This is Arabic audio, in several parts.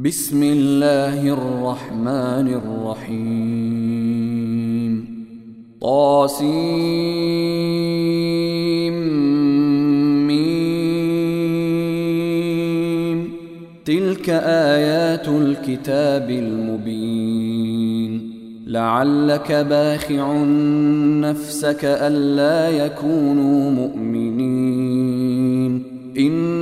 بسم الله الرحمن الرحيم. طاسيم ميم. تلك آيات الكتاب المبين. لعلك باخع نفسك ألا يكونوا مؤمنين. إن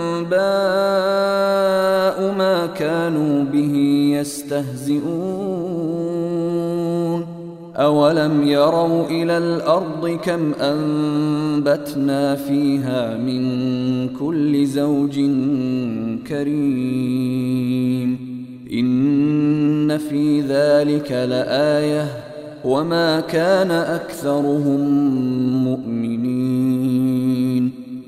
أنباء ما كانوا به يستهزئون. أولم يروا إلى الأرض كم أنبتنا فيها من كل زوج كريم. إن في ذلك لآيةٌ. وما كان أكثرهم مؤمنين.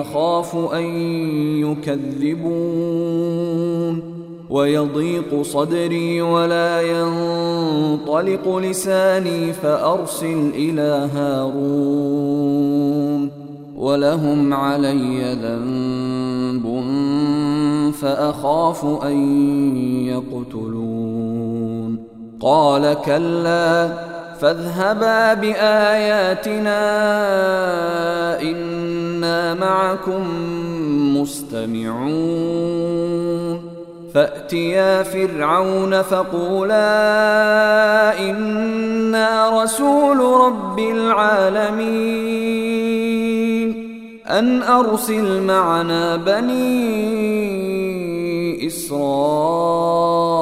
أخاف أن يكذبون ويضيق صدري ولا ينطلق لساني فأرسل إلى هارون ولهم علي ذنب فأخاف أن يقتلون قال كلا فاذهبا بآياتنا أنا معكم مستمعون. فأتيا فرعون فقولا إنا رسول رب العالمين. أن أرسل معنا بني إسرائيل.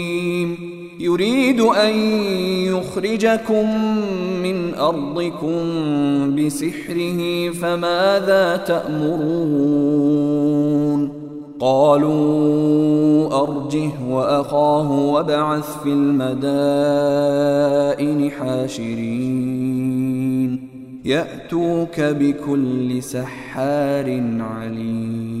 يريد أن يخرجكم من أرضكم بسحره فماذا تأمرون؟ قالوا أرجه وأخاه وابعث في المدائن حاشرين. يأتوك بكل سحار عليم.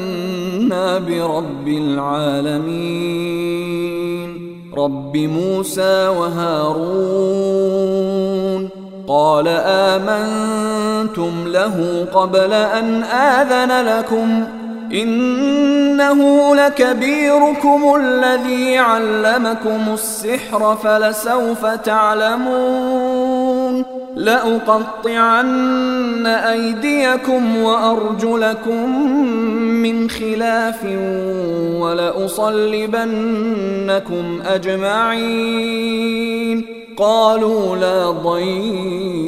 برب العالمين. رب موسى وهارون قال آمنتم له قبل أن آذن لكم. إنه لكبيركم الذي علمكم السحر فلسوف تعلمون. لأقطعن أيديكم وأرجلكم من خلاف ولأصلبنكم أجمعين. قالوا لا ضير.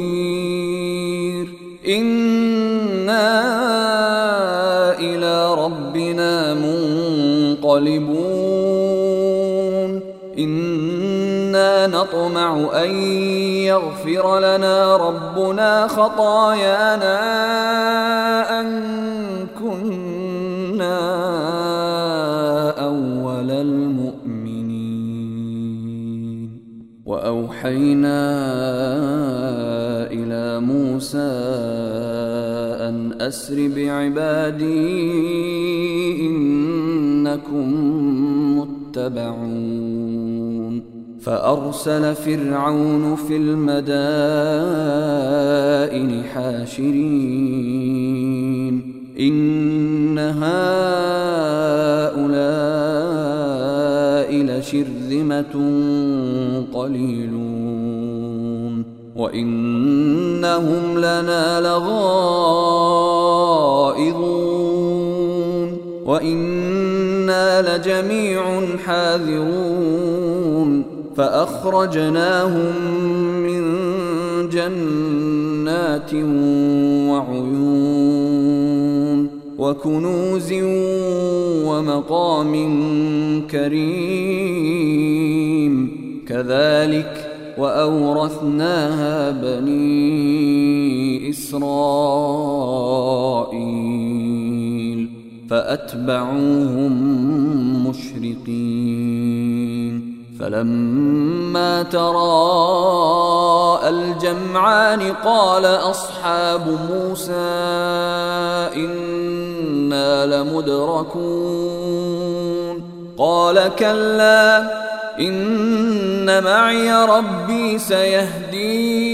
إنا منقلبون إنا نطمع أن يغفر لنا ربنا خطايانا أن كنا أول المؤمنين. وأوحينا إلى موسى أن أسر بعبادي إنكم متبعون. فأرسل فرعون في المدائن حاشرين. إن هؤلاء لشرذمة قليلون. وإنهم لنا لغائظون. لجميع حاذرون فأخرجناهم من جنات وعيون وكنوز ومقام كريم كذلك وأورثناها بني إسرائيل فأتبعوهم مشرقين. فلما تراءى الجمعان قال أصحاب موسى إنا لمدركون. قال كلا إن معي ربي سيهدين.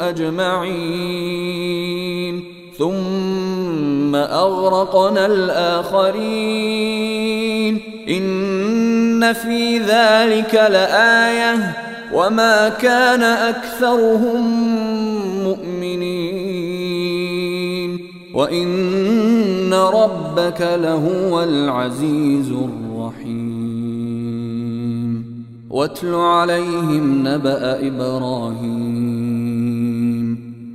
أجمعين. ثم أغرقنا الآخرين. إن في ذلك لآية. وما كان أكثرهم مؤمنين. وإن ربك لهو العزيز الرحيم. واتل عليهم نبأ إبراهيم.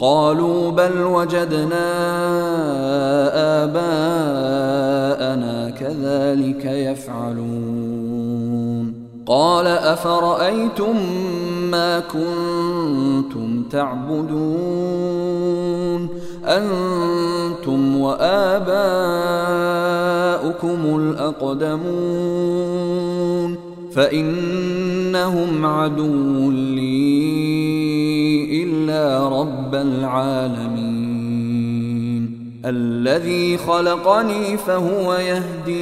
قالوا بل وجدنا آباءنا كذلك يفعلون. قال أفرأيتم ما كنتم تعبدون؟ أنتم وآباؤكم الأقدمون. فإنهم عدو لي. إلا رب العالمين. الذي خلقني فهو يهدين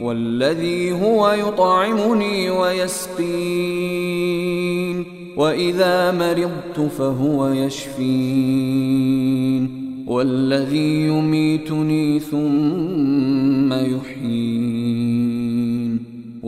والذي هو يطعمني ويسقين وإذا مرضت فهو يشفين. والذي يميتني ثم يحيين.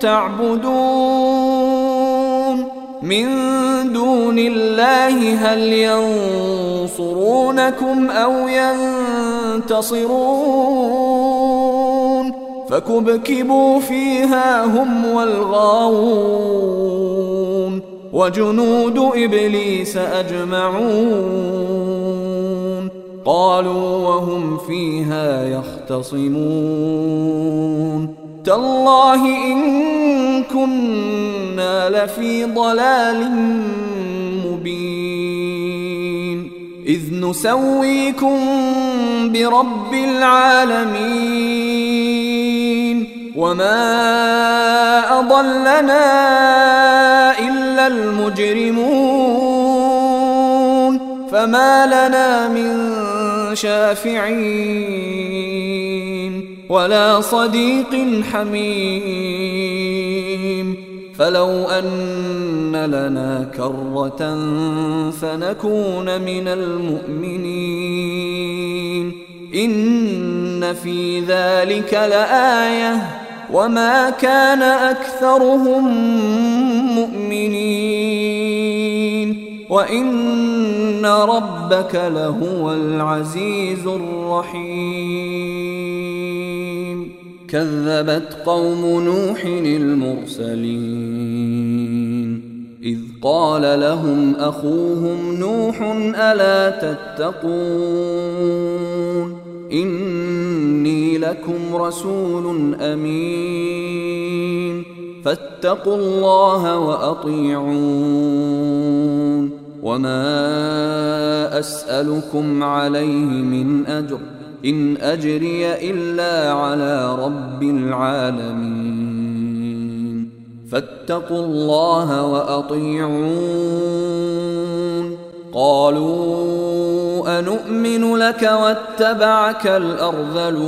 تعبدون من دون الله هل ينصرونكم أو ينتصرون فكبكبوا فيها هم والغاوون وجنود إبليس أجمعون قالوا وهم فيها يختصمون تالله إن كنا لفي ضلال مبين. إذ نسويكم برب العالمين. وما أضلنا إلا المجرمون. فما لنا من شافعين. ولا صديق حميم. فلو أن لنا كرة فنكون من المؤمنين. إن في ذلك لآية. وما كان أكثرهم مؤمنين. وإن ربك لهو العزيز الرحيم. كذبت قوم نوح المرسلين. إذ قال لهم أخوهم نوح ألا تتقون؟ إني لكم رسول أمين. فاتقوا الله وأطيعون. وما أسألكم عليه من أجر. إن أجري إلا على رب العالمين. فاتقوا الله وأطيعون. قالوا أنؤمن لك واتبعك الأرذلون.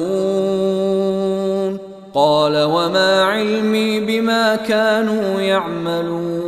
قال وما علمي بما كانوا يعملون.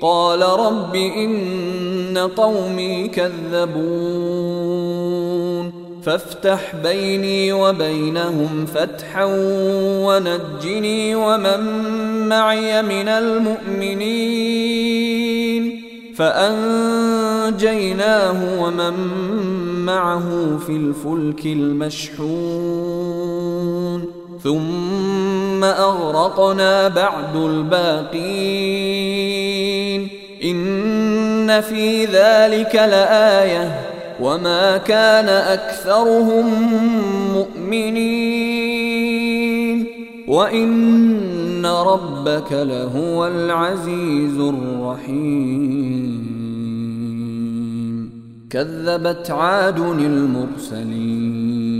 قال رب إن قومي كذبون. فافتح بيني وبينهم فتحا ونجني ومن معي من المؤمنين. فأنجيناه ومن معه في الفلك المشحون. ثم أغرقنا بعد الباقين. إن في ذلك لآية. وما كان أكثرهم مؤمنين. وإن ربك لهو العزيز الرحيم. كذبت عاد المرسلين.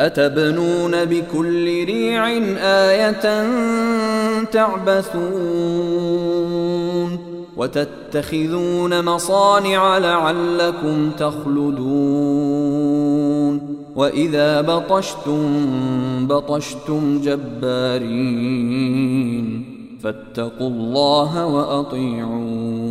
أتبنون بكل ريع آية تعبثون وتتخذون مصانع لعلكم تخلدون وإذا بطشتم بطشتم جبارين فاتقوا الله وأطيعون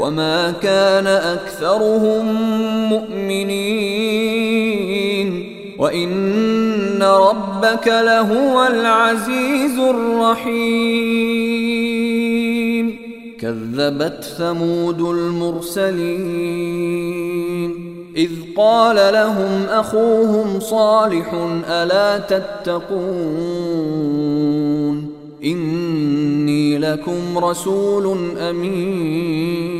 وما كان اكثرهم مؤمنين وان ربك لهو العزيز الرحيم كذبت ثمود المرسلين اذ قال لهم اخوهم صالح الا تتقون إني لكم رسول أمين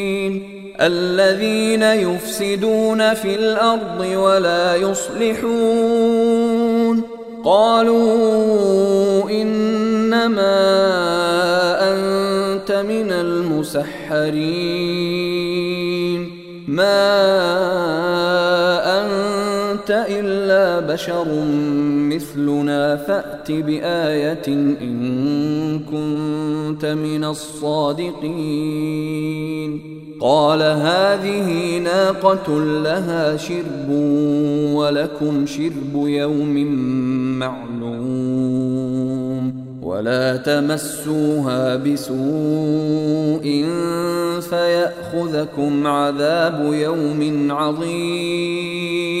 الذين يفسدون في الأرض ولا يصلحون. قالوا إنما أنت من المسحرين. ما بشر مثلنا فأت بآية إن كنت من الصادقين. قال هذه ناقة لها شرب ولكم شرب يوم معلوم. ولا تمسوها بسوء فيأخذكم عذاب يوم عظيم.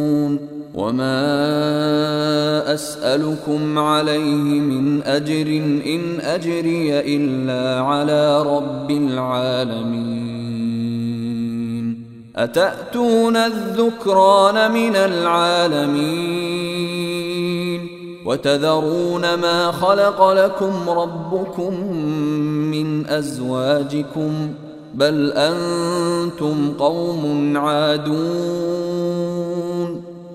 وما أسألكم عليه من أجر إن أجري إلا على رب العالمين أتأتون الذكران من العالمين وتذرون ما خلق لكم ربكم من أزواجكم بل أنتم قوم عادون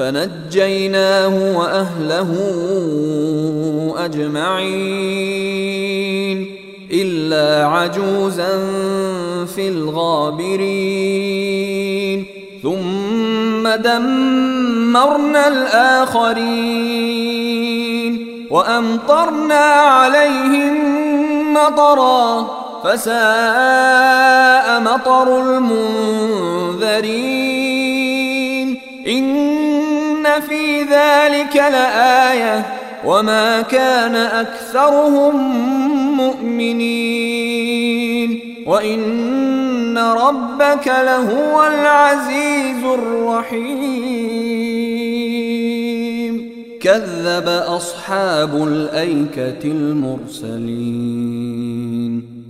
فنجيناه وأهله أجمعين إلا عجوزا في الغابرين. ثم دمرنا الآخرين وأمطرنا عليهم مطرا فساء مطر المنذرين. في ذلك لآية وما كان أكثرهم مؤمنين وإن ربك لهو العزيز الرحيم. كذب أصحاب الأيكة المرسلين.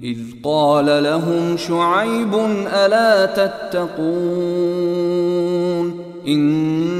إذ قال لهم شعيب ألا تتقون؟ إني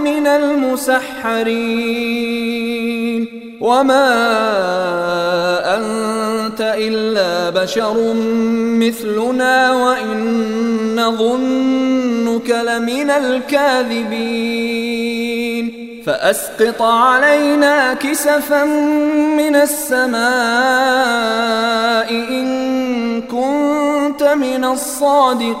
أنت من المسحرين. وما أنت إلا بشر مثلنا وإن نظنك لمن الكاذبين. فأسقط علينا كسفا من السماء إن كنت من الصادقين.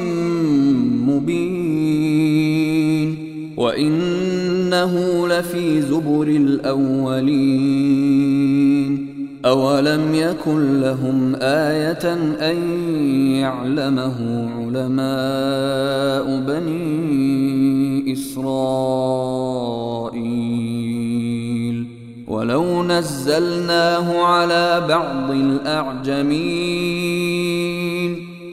وإنه لفي زبر الأولين. أولم يكن لهم آية أن يعلمه علماء بني إسرائيل؟ ولو نزلناه على بعض الأعجمين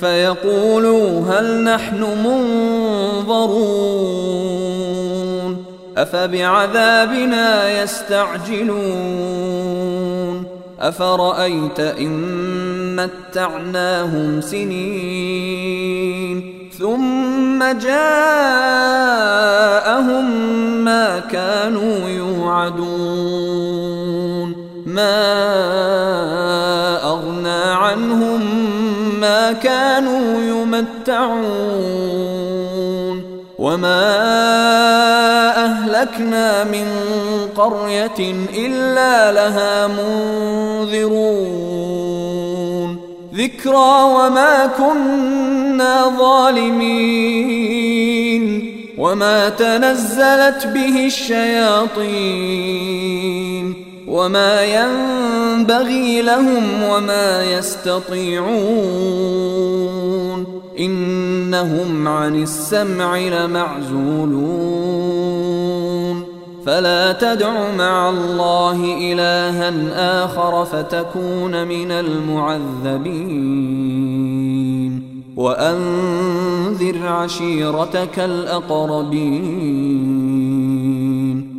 فيقولوا هل نحن منظرون أفبعذابنا يستعجلون أفرأيت إن متعناهم سنين ثم جاءهم ما كانوا يوعدون ما أغنى عنهم ما كانوا يمتعون وما أهلكنا من قرية إلا لها منذرون. ذكرى وما كنا ظالمين وما تنزلت به الشياطين. وما ينبغي لهم وما يستطيعون انهم عن السمع لمعزولون فلا تدع مع الله الها اخر فتكون من المعذبين وانذر عشيرتك الاقربين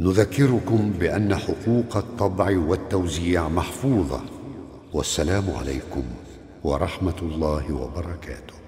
نذكركم بأن حقوق الطبع والتوزيع محفوظة والسلام عليكم ورحمة الله وبركاته.